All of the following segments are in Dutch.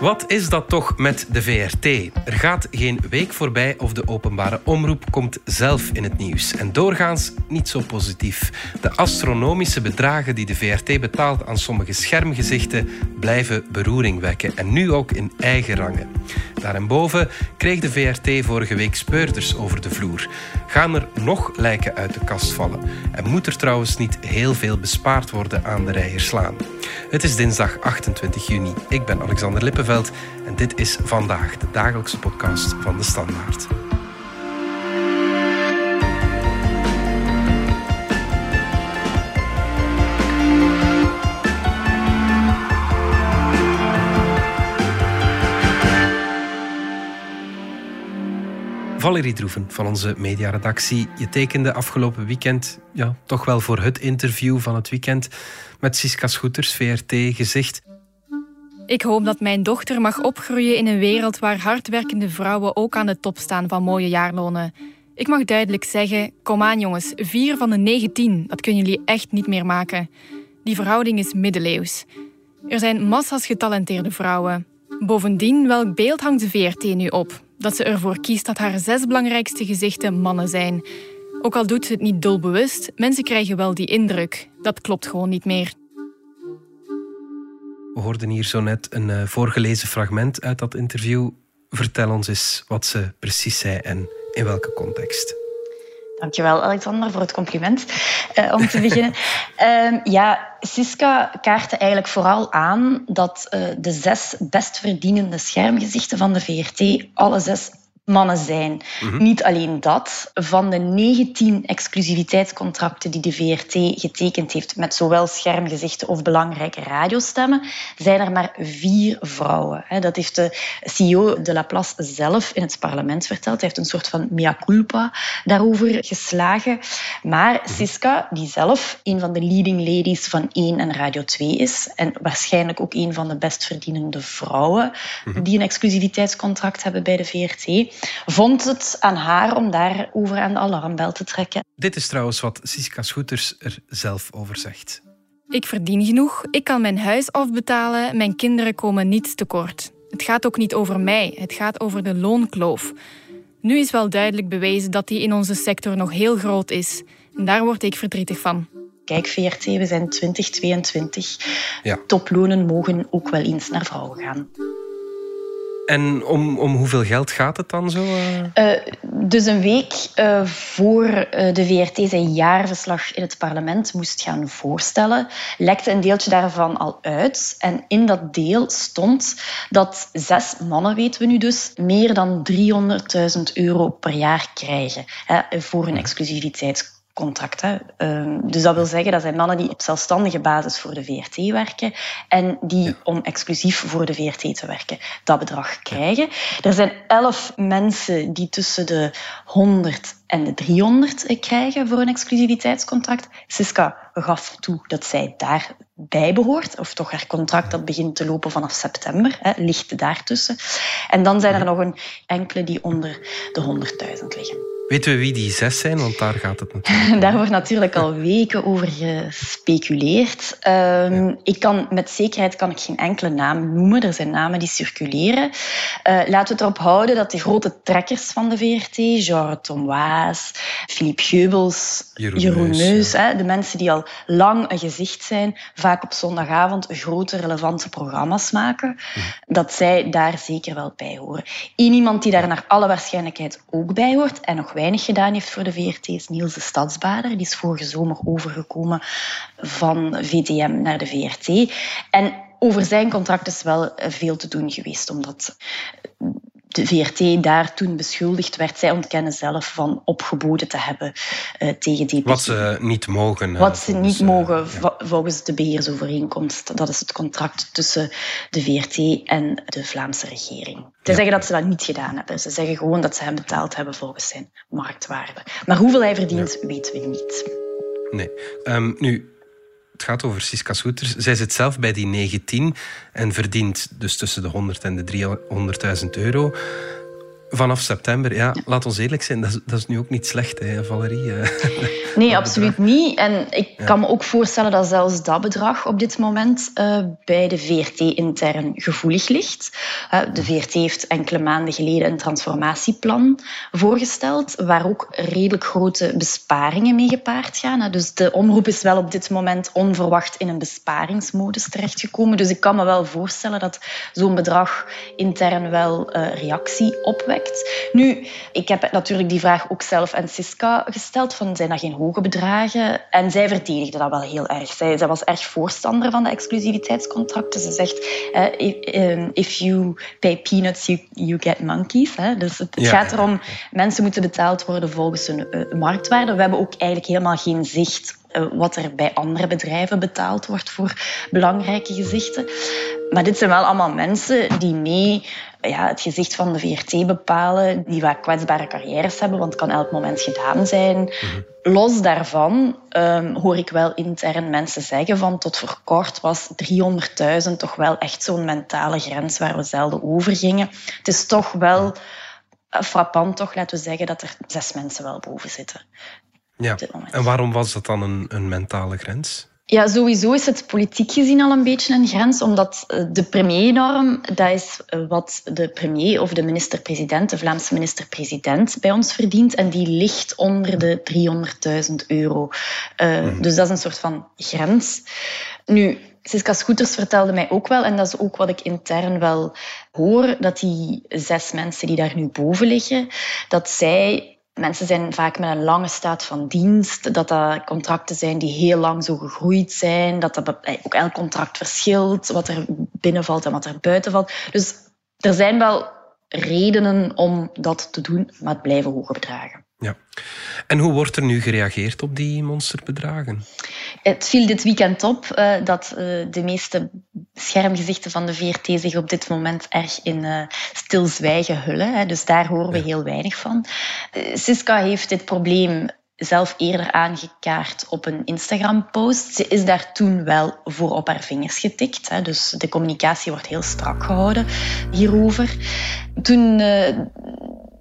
Wat is dat toch met de VRT? Er gaat geen week voorbij of de openbare omroep komt zelf in het nieuws. En doorgaans niet zo positief. De astronomische bedragen die de VRT betaalt aan sommige schermgezichten blijven beroering wekken. En nu ook in eigen rangen. Daarboven kreeg de VRT vorige week speurders over de vloer. Gaan er nog lijken uit de kast vallen? En moet er trouwens niet heel veel bespaard worden aan de rijerslaan? Het is dinsdag 28 juni. Ik ben Alexander En dit is vandaag de dagelijkse podcast van de Standaard. Valerie Droeven van onze mediaredactie. Je tekende afgelopen weekend ja, toch wel voor het interview van het weekend met Siska Schoeters, VRT, gezegd. Ik hoop dat mijn dochter mag opgroeien in een wereld waar hardwerkende vrouwen ook aan de top staan van mooie jaarlonen. Ik mag duidelijk zeggen: kom aan jongens, vier van de 19, dat kunnen jullie echt niet meer maken. Die verhouding is middeleeuws. Er zijn massa's getalenteerde vrouwen. Bovendien, welk beeld hangt de VRT nu op? Dat ze ervoor kiest dat haar zes belangrijkste gezichten mannen zijn. Ook al doet ze het niet doelbewust, mensen krijgen wel die indruk. Dat klopt gewoon niet meer. We hoorden hier zo net een uh, voorgelezen fragment uit dat interview. Vertel ons eens wat ze precies zei en in welke context. Dankjewel, Alexander, voor het compliment. Uh, om te beginnen. uh, ja, Siska kaartte eigenlijk vooral aan dat uh, de zes best verdienende schermgezichten van de VRT alle zes mannen zijn. Mm-hmm. Niet alleen dat. Van de 19 exclusiviteitscontracten die de VRT getekend heeft met zowel schermgezichten of belangrijke radiostemmen, zijn er maar vier vrouwen. Dat heeft de CEO de Laplace zelf in het parlement verteld. Hij heeft een soort van mea culpa daarover geslagen. Maar Siska, die zelf een van de leading ladies van 1 en Radio 2 is, en waarschijnlijk ook een van de best verdienende vrouwen mm-hmm. die een exclusiviteitscontract hebben bij de VRT, vond het aan haar om daarover aan de alarmbel te trekken. Dit is trouwens wat Siska Schoeters er zelf over zegt. Ik verdien genoeg, ik kan mijn huis afbetalen, mijn kinderen komen niet tekort. Het gaat ook niet over mij, het gaat over de loonkloof. Nu is wel duidelijk bewezen dat die in onze sector nog heel groot is. En daar word ik verdrietig van. Kijk, VRT, we zijn 2022. Ja. Toplonen mogen ook wel eens naar vrouwen gaan. En om, om hoeveel geld gaat het dan zo? Uh, dus een week uh, voor de VRT zijn jaarverslag in het parlement moest gaan voorstellen, lekte een deeltje daarvan al uit. En in dat deel stond dat zes mannen, weten we nu dus, meer dan 300.000 euro per jaar krijgen hè, voor hun exclusiviteits contract. Ehm, dus dat wil zeggen dat zijn mannen die op zelfstandige basis voor de VRT werken en die om exclusief voor de VRT te werken dat bedrag krijgen. Er zijn elf mensen die tussen de 100 en de 300 krijgen voor een exclusiviteitscontract. Siska gaf toe dat zij daarbij behoort, of toch haar contract dat begint te lopen vanaf september, hè, ligt daartussen. En dan zijn er nog een enkele die onder de 100.000 liggen. Weten we wie die zes zijn? Want daar gaat het natuurlijk Daar wordt natuurlijk al weken over gespeculeerd. Um, ja. Ik kan, met zekerheid kan ik geen enkele naam noemen. Er zijn namen die circuleren. Uh, laten we het erop houden dat de grote trekkers van de VRT, genre Tom Waas, Philippe Geubels, Jeroen, ja. hè, de mensen die al lang een gezicht zijn, vaak op zondagavond grote relevante programma's maken, ja. dat zij daar zeker wel bij horen. Eén iemand die daar naar alle waarschijnlijkheid ook bij hoort en nog weinig gedaan heeft voor de VRT is Niels de Stadsbader. Die is vorige zomer overgekomen van VTM naar de VRT. En over zijn contract is wel veel te doen geweest, omdat de VRT daar toen beschuldigd werd. Zij ontkennen zelf van opgeboden te hebben uh, tegen die. Wat ze niet mogen. Wat ze niet uh, mogen ja. volgens de beheersovereenkomst. Dat is het contract tussen de VRT en de Vlaamse regering. Ja. zeggen dat ze dat niet gedaan hebben. Ze zeggen gewoon dat ze hem betaald hebben volgens zijn marktwaarde. Maar hoeveel hij verdient, ja. weten we niet. Nee. Um, nu, het gaat over Siska Soeters. Zij zit zelf bij die 19 en verdient dus tussen de 100 en de 300.000 euro. Vanaf september, ja, laat ons eerlijk zijn, dat is, dat is nu ook niet slecht, hè, Valerie? Nee, absoluut niet. En ik kan me ook voorstellen dat zelfs dat bedrag op dit moment uh, bij de VRT intern gevoelig ligt. Uh, de VRT heeft enkele maanden geleden een transformatieplan voorgesteld, waar ook redelijk grote besparingen mee gepaard gaan. Dus de omroep is wel op dit moment onverwacht in een besparingsmodus terechtgekomen. Dus ik kan me wel voorstellen dat zo'n bedrag intern wel uh, reactie opwekt. Nu, ik heb natuurlijk die vraag ook zelf aan Siska gesteld, van zijn dat geen hoge bedragen? En zij verdedigde dat wel heel erg. Zij, zij was erg voorstander van de exclusiviteitscontracten. Ze zegt, uh, if you pay peanuts, you, you get monkeys. Hè? Dus het, ja. gaat erom, mensen moeten betaald worden volgens hun uh, marktwaarde. We hebben ook eigenlijk helemaal geen zicht wat er bij andere bedrijven betaald wordt voor belangrijke gezichten. Maar dit zijn wel allemaal mensen die mee ja, het gezicht van de VRT bepalen, die vaak kwetsbare carrières hebben, want het kan elk moment gedaan zijn. Mhm. Los daarvan um, hoor ik wel intern mensen zeggen van tot voor kort was 300.000 toch wel echt zo'n mentale grens waar we zelden over gingen. Het is toch wel frappant, toch, laten we zeggen, dat er zes mensen wel boven zitten. Ja. En waarom was dat dan een, een mentale grens? Ja, sowieso is het politiek gezien al een beetje een grens, omdat eh, de premiernorm, dat is eh, wat de premier of de minister-president, de Vlaamse minister-president, bij ons verdient. En die ligt onder de 300.000 euro. Uh, Dus dat is een soort van grens. Nu, Siska Scooters vertelde mij ook wel, en dat is ook wat ik intern wel hoor, dat die zes mensen die daar nu boven liggen, dat zij Mensen zijn vaak met een lange staat van dienst, dat dat contracten zijn die heel lang zo gegroeid zijn, dat, dat eh, ook elk contract verschilt, wat er binnenvalt en wat er buiten valt. Dus er zijn wel redenen om dat te doen, maar het blijven hoge bedragen. Ja. En hoe wordt er nu gereageerd op die monsterbedragen? Het viel dit weekend op uh, dat uh, de meeste schermgezichten van de VRT zich op dit moment erg in uh, stilzwijgen hullen. Hè. Dus daar horen we heel weinig van. Siska heeft dit probleem zelf eerder aangekaart op een Instagram-post. Ze is daar toen wel voor op haar vingers getikt. Hè. Dus de communicatie wordt heel strak gehouden hierover. Toen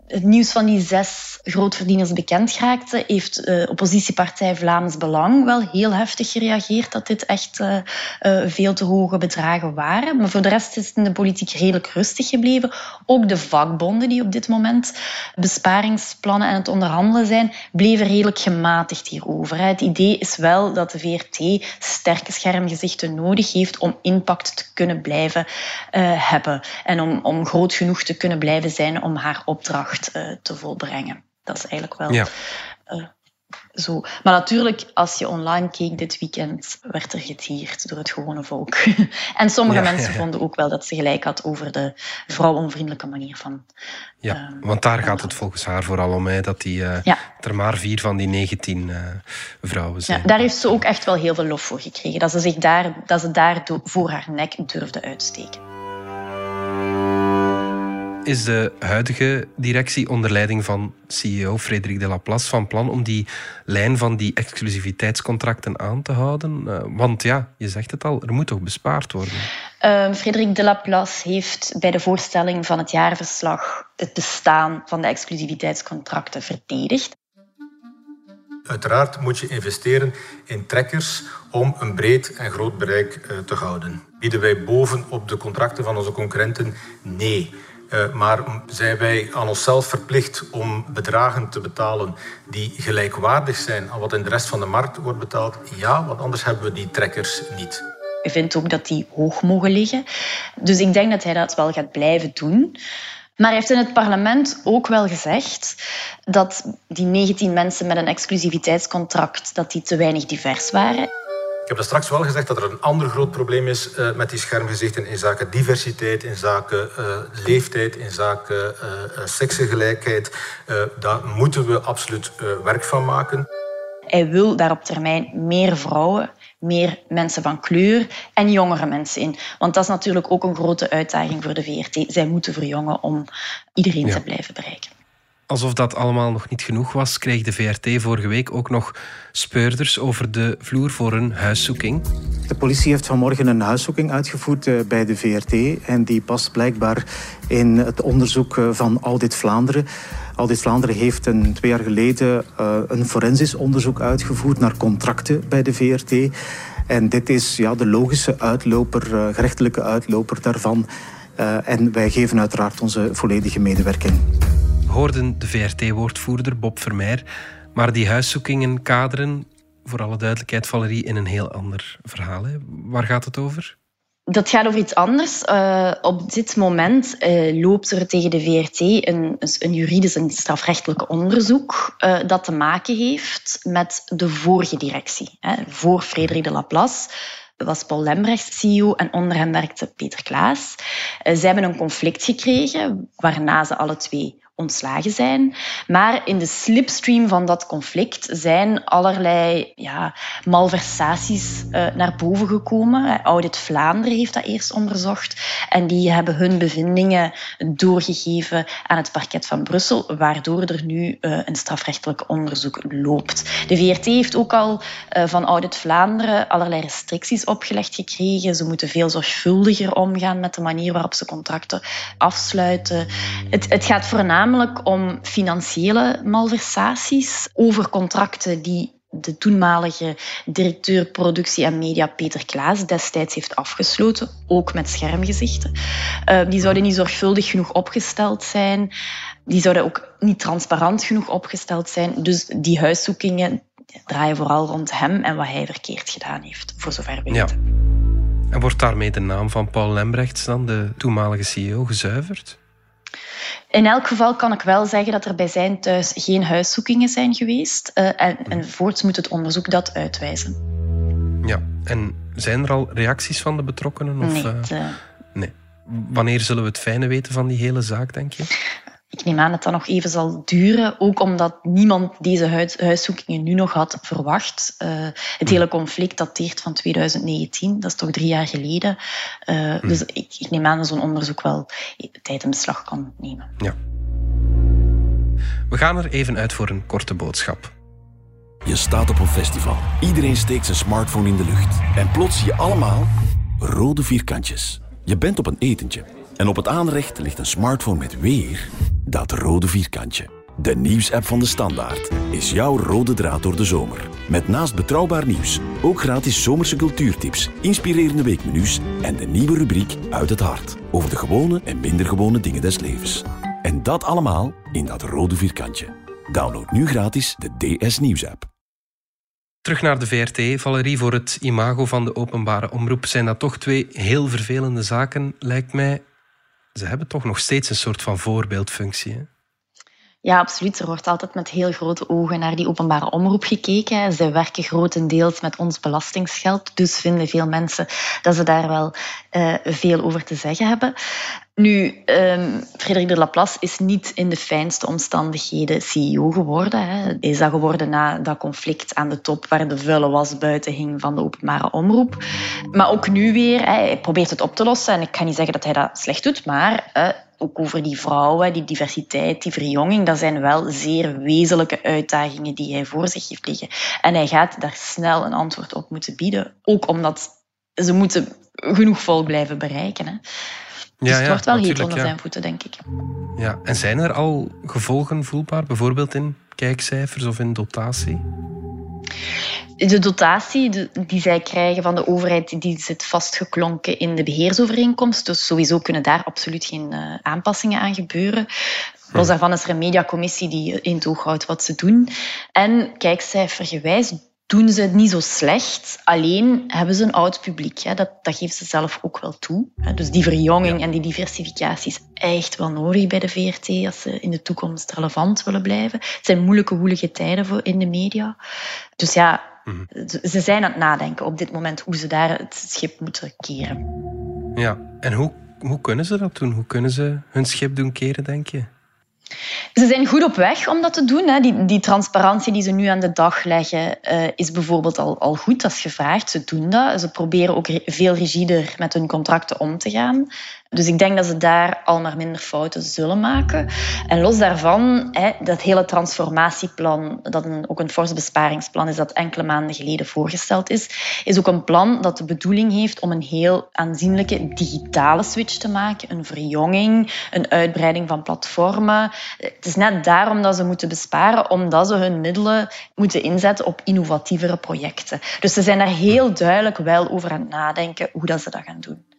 het nieuws van die zes grootverdieners bekend raakte, heeft de oppositiepartij Vlaams Belang wel heel heftig gereageerd dat dit echt uh, uh, veel te hoge bedragen waren. Maar voor de rest is het in de politiek redelijk rustig gebleven. Ook de vakbonden die op dit moment besparingsplannen aan het onderhandelen zijn, bleven redelijk gematigd hierover. Het idee is wel dat de VRT sterke schermgezichten nodig heeft om impact te kunnen blijven uh, hebben en om, om groot genoeg te kunnen blijven zijn om haar opdracht uh, te volbrengen. Dat is eigenlijk wel ja. uh, zo. Maar natuurlijk, als je online keek dit weekend, werd er getierd door het gewone volk. en sommige ja, mensen ja, vonden ook wel dat ze gelijk had over de vrouwonvriendelijke manier van. Ja, uh, want daar gaat het volgens haar vooral om, hè, dat die, er maar vier van die 19 vrouwen zijn. Ja, daar heeft ze ook echt wel heel veel lof voor gekregen. Dat ze zich daar, dat ze daar voor haar nek durfde uitsteken is de huidige directie onder leiding van CEO Frederik de Laplace van plan om die lijn van die exclusiviteitscontracten aan te houden? Uh, want ja, je zegt het al, er moet toch bespaard worden? Uh, Frederik de Laplace heeft bij de voorstelling van het jaarverslag het bestaan van de exclusiviteitscontracten verdedigd. Uiteraard moet je investeren in trekkers om een breed en groot bereik uh, te houden. Bieden wij bovenop de contracten van onze concurrenten? Nee. Uh, maar zijn wij aan onszelf verplicht om bedragen te betalen die gelijkwaardig zijn aan wat in de rest van de markt wordt betaald? Ja, want anders hebben we die trekkers niet. Ik vind ook dat die hoog mogen liggen. Dus ik denk dat hij dat wel gaat blijven doen. Maar hij heeft in het parlement ook wel gezegd dat die 19 mensen met een exclusiviteitscontract dat die te weinig divers waren. Ik heb er straks wel gezegd dat er een ander groot probleem is uh, met die schermgezichten in zaken diversiteit, in zaken uh, leeftijd, in zaken uh, seksengelijkheid. daar moeten we absoluut werk van maken. Hij wil daar op termijn meer vrouwen, meer mensen van kleur en jongere mensen in. Want dat is natuurlijk ook een grote uitdaging voor de VRT. Zij moeten verjongen om iedereen ja. te blijven bereiken. Alsof dat allemaal nog niet genoeg was, kreeg de VRT vorige week ook nog speurders over de vloer voor een huiszoeking. De politie heeft vanmorgen een huiszoeking uitgevoerd eh, bij de VRT en die past blijkbaar in het onderzoek eh, van Audit Vlaanderen. Audit Vlaanderen heeft een, twee jaar geleden uh, een forensisch onderzoek uitgevoerd naar contracten bij de VRT. En dit is ja, de logische uitloper, gerechtelijke uitloper daarvan. En wij geven uiteraard onze volledige medewerking hoorden de VRT-woordvoerder Bob Vermeer. Maar die huiszoekingen kaderen, voor alle duidelijkheid, Valerie, in een heel ander verhaal. Waar gaat het over? Dat gaat over iets anders. Uh, op dit moment uh, loopt er tegen de VRT een, een juridisch en strafrechtelijk onderzoek uh, dat te maken heeft met de vorige directie. Hè, voor Frederik de Laplace was Paul Lembrecht CEO en onder hem werkte Peter Klaas. Zij hebben een conflict gekregen waarna ze alle twee ontslagen zijn. Maar in de slipstream van dat conflict zijn allerlei ja, malversaties uh, naar boven gekomen. Audit Vlaanderen heeft dat eerst onderzocht. En die hebben hun bevindingen doorgegeven aan het parket van Brussel, waardoor er nu uh, een strafrechtelijk onderzoek loopt. De VRT heeft ook al uh, van Audit Vlaanderen allerlei restricties opgelegd gekregen. Ze moeten veel zorgvuldiger omgaan met de manier waarop ze contracten afsluiten. Het, het gaat voornamelijk namelijk om financiële malversaties over contracten die de toenmalige directeur productie en media Peter Klaas destijds heeft afgesloten, ook met schermgezichten. Uh, die zouden niet zorgvuldig genoeg opgesteld zijn. Die zouden ook niet transparant genoeg opgesteld zijn. Dus die huiszoekingen draaien vooral rond hem en wat hij verkeerd gedaan heeft, voor zover we weten. Ja. En wordt daarmee de naam van Paul Lembrechts dan, de toenmalige CEO, gezuiverd? In elk geval kan ik wel zeggen dat er bij zijn thuis geen huiszoekingen zijn geweest. Uh, en, en voorts moet het onderzoek dat uitwijzen. Ja, en zijn er al reacties van de betrokkenen? Of, nee. Uh, nee. Wanneer zullen we het fijne weten van die hele zaak, denk je? Ik neem aan dat dat nog even zal duren, ook omdat niemand deze huiszoekingen nu nog had verwacht. Uh, het hele conflict dateert van 2019, dat is toch drie jaar geleden. Uh, hmm. Dus ik, ik, neem aan dat zo'n onderzoek wel tijd in beslag kan nemen. Ja. We gaan er even uit voor een korte boodschap. Je staat op een festival. Iedereen steekt zijn smartphone in de lucht. En plots zie je allemaal rode vierkantjes. Je bent op een etentje. En op het aanrecht ligt een smartphone met weer dat rode vierkantje. De nieuwsapp van de Standaard is jouw rode draad door de zomer. Met naast betrouwbaar nieuws ook gratis zomerse cultuurtips, inspirerende weekmenu's en de nieuwe rubriek Uit het Hart over de gewone en minder gewone dingen des levens. En dat allemaal in dat rode vierkantje. Download nu gratis de DS Nieuwsapp. Terug naar de VRT. Valerie, voor het imago van de openbare omroep zijn dat toch twee heel vervelende zaken, lijkt mij ze hebben toch nog steeds een soort van voorbeeldfunctie. Hè? Ja, absoluut. Er wordt altijd met heel grote ogen naar die openbare omroep gekeken. Ze werken grotendeels met ons belastingsgeld, dus vinden veel mensen dat ze daar wel uh, veel over te zeggen hebben. Nu, um, Frederik de Laplace is niet in de fijnste omstandigheden CEO geworden. Hè. Is dat geworden na dat conflict aan de top waar de vuile was buiten hing van de openbare omroep. Maar ook nu weer, hij probeert het op te lossen. En ik ga niet zeggen dat hij dat slecht doet, maar uh, ook over die vrouwen, die diversiteit, die verjonging, dat zijn wel zeer wezenlijke uitdagingen die hij voor zich heeft liggen. En hij gaat daar snel een antwoord op moeten bieden. Ook omdat ze moeten genoeg volk blijven bereiken. Hè. Dus ja, het wordt wel heet onder zijn voeten, denk ik. Ja, en zijn er al gevolgen voelbaar, bijvoorbeeld in kijkcijfers of in dotatie? De dotatie die zij krijgen van de overheid, die zit vastgeklonken in de beheersovereenkomst. Dus sowieso kunnen daar absoluut geen uh, aanpassingen aan gebeuren. Los daarvan is er een mediacommissie die in het oog houdt wat ze doen. En kijkcijfergewijs doen ze het niet zo slecht. Alleen hebben ze een oud publiek. Hè. Dat, dat geeft ze zelf ook wel toe. Dus die verjonging en die diversificatie is echt wel nodig bij de VRT als ze in de toekomst relevant willen blijven. Het zijn moeilijke, woelige tijden voor in de media. Dus ja, mhm. ze zijn aan het nadenken op dit moment hoe ze daar het schip moeten keren. Ja, en hoe, hoe kunnen ze dat doen? Hoe kunnen ze hun schip doen keren, denk je? Ze zijn goed op weg om dat te doen. Hè. Die, die transparantie die ze nu aan de dag leggen, uh, is bijvoorbeeld al, al goed. Dat is gevraagd. Ze doen dat. Ze proberen ook veel rigider met hun contracten om te gaan. Dus ik denk dat ze daar al maar minder fouten zullen maken. En los daarvan, hè, dat hele transformatieplan, dat ook een fors besparingsplan is dat enkele maanden geleden voorgesteld is, is ook een plan dat de bedoeling heeft om een heel aanzienlijke digitale switch te maken, een verjonging, een uitbreiding van platformen. Het is net daarom dat ze moeten besparen, omdat ze hun middelen moeten inzetten op innovatievere projecten. Dus ze zijn daar heel duidelijk wel over aan het nadenken hoe dat ze dat gaan doen.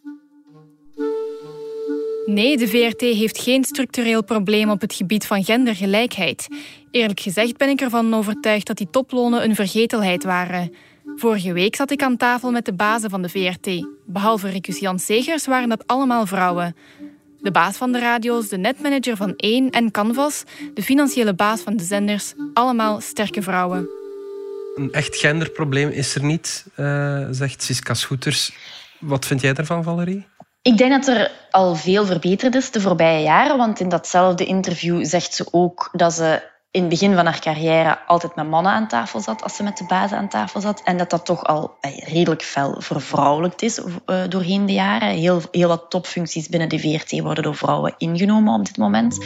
Nee, de VRT heeft geen structureel probleem op het gebied van gendergelijkheid. Eerlijk gezegd ben ik ervan overtuigd dat die toplonen een vergetelheid waren. Vorige week zat ik aan tafel met de bazen van de VRT. Behalve Ricus Jan Segers waren dat allemaal vrouwen. De baas van de radio's, de netmanager van 1 en Canvas, de financiële baas van de zenders, allemaal sterke vrouwen. Een echt genderprobleem is er niet, uh, zegt Siska Schoeters. Wat vind jij daarvan, Valerie? Ik denk dat er al veel verbeterd is de voorbije jaren, want in datzelfde interview zegt ze ook dat ze in het begin van haar carrière altijd met mannen aan tafel zat als ze met de bazen aan tafel zat. En dat dat toch al eh, redelijk fel vervrouwelijkt is uh, doorheen de jaren. Heel, heel wat topfuncties binnen de VRT worden door vrouwen ingenomen op dit moment.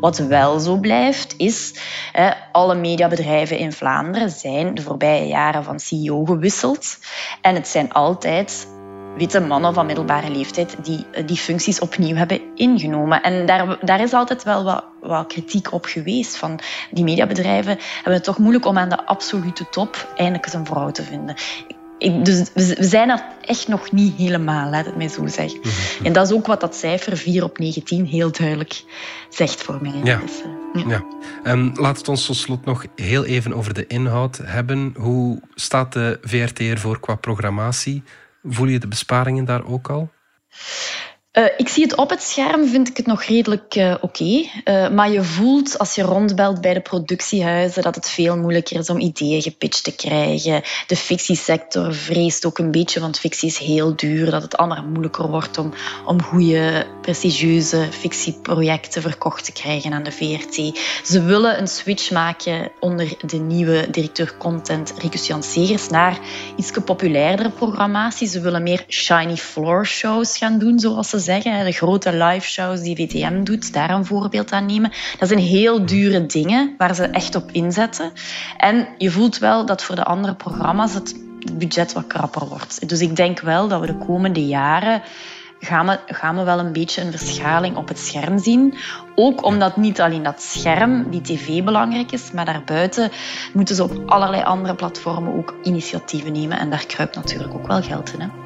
Wat wel zo blijft, is uh, alle mediabedrijven in Vlaanderen zijn de voorbije jaren van CEO gewisseld. En het zijn altijd witte mannen van middelbare leeftijd die eh, die functies opnieuw hebben ingenomen. En daar, daar is altijd wel wat, wat kritiek op geweest. Van die mediabedrijven hebben het toch moeilijk om aan de absolute top eindelijk eens een vrouw te vinden. Ik, dus we zijn er echt nog niet helemaal, laat het mij zo zeggen. Mhm. En dat is ook wat dat cijfer 4 op 19 heel duidelijk zegt voor mij. Ja. Dus, uh, ja. ja. Um, laat het ons tot slot nog heel even over de inhoud hebben. Hoe staat de VRT ervoor qua programmatie? Voel je de besparingen daar ook al? Uh, ik zie het op het scherm, vind ik het nog redelijk uh, oké. Uh, maar je voelt als je rondbelt bij de productiehuizen dat het veel moeilijker is om ideeën gepitcht te krijgen. De fictiesector vreest ook een beetje, want fictie is heel duur. Dat het allemaal moeilijker wordt om, om goede, prestigieuze fictieprojecten verkocht te krijgen aan de VRT. Ze willen een switch maken onder de nieuwe directeur content, Ricus Jan Segers, naar iets populairdere programmatie. Ze willen meer shiny floor shows gaan doen, zoals ze zeggen. De grote live shows die VTM doet, daar een voorbeeld aan nemen. Dat zijn heel dure dingen waar ze echt op inzetten. En je voelt wel dat voor de andere programma's het budget wat krapper wordt. Dus ik denk wel dat we de komende jaren gaan we, gaan we wel een beetje een verschaling op het scherm zien. Ook omdat niet alleen dat scherm, die tv, belangrijk is, maar daarbuiten moeten ze op allerlei andere platformen ook initiatieven nemen. En daar kruipt natuurlijk ook wel geld in. Hè?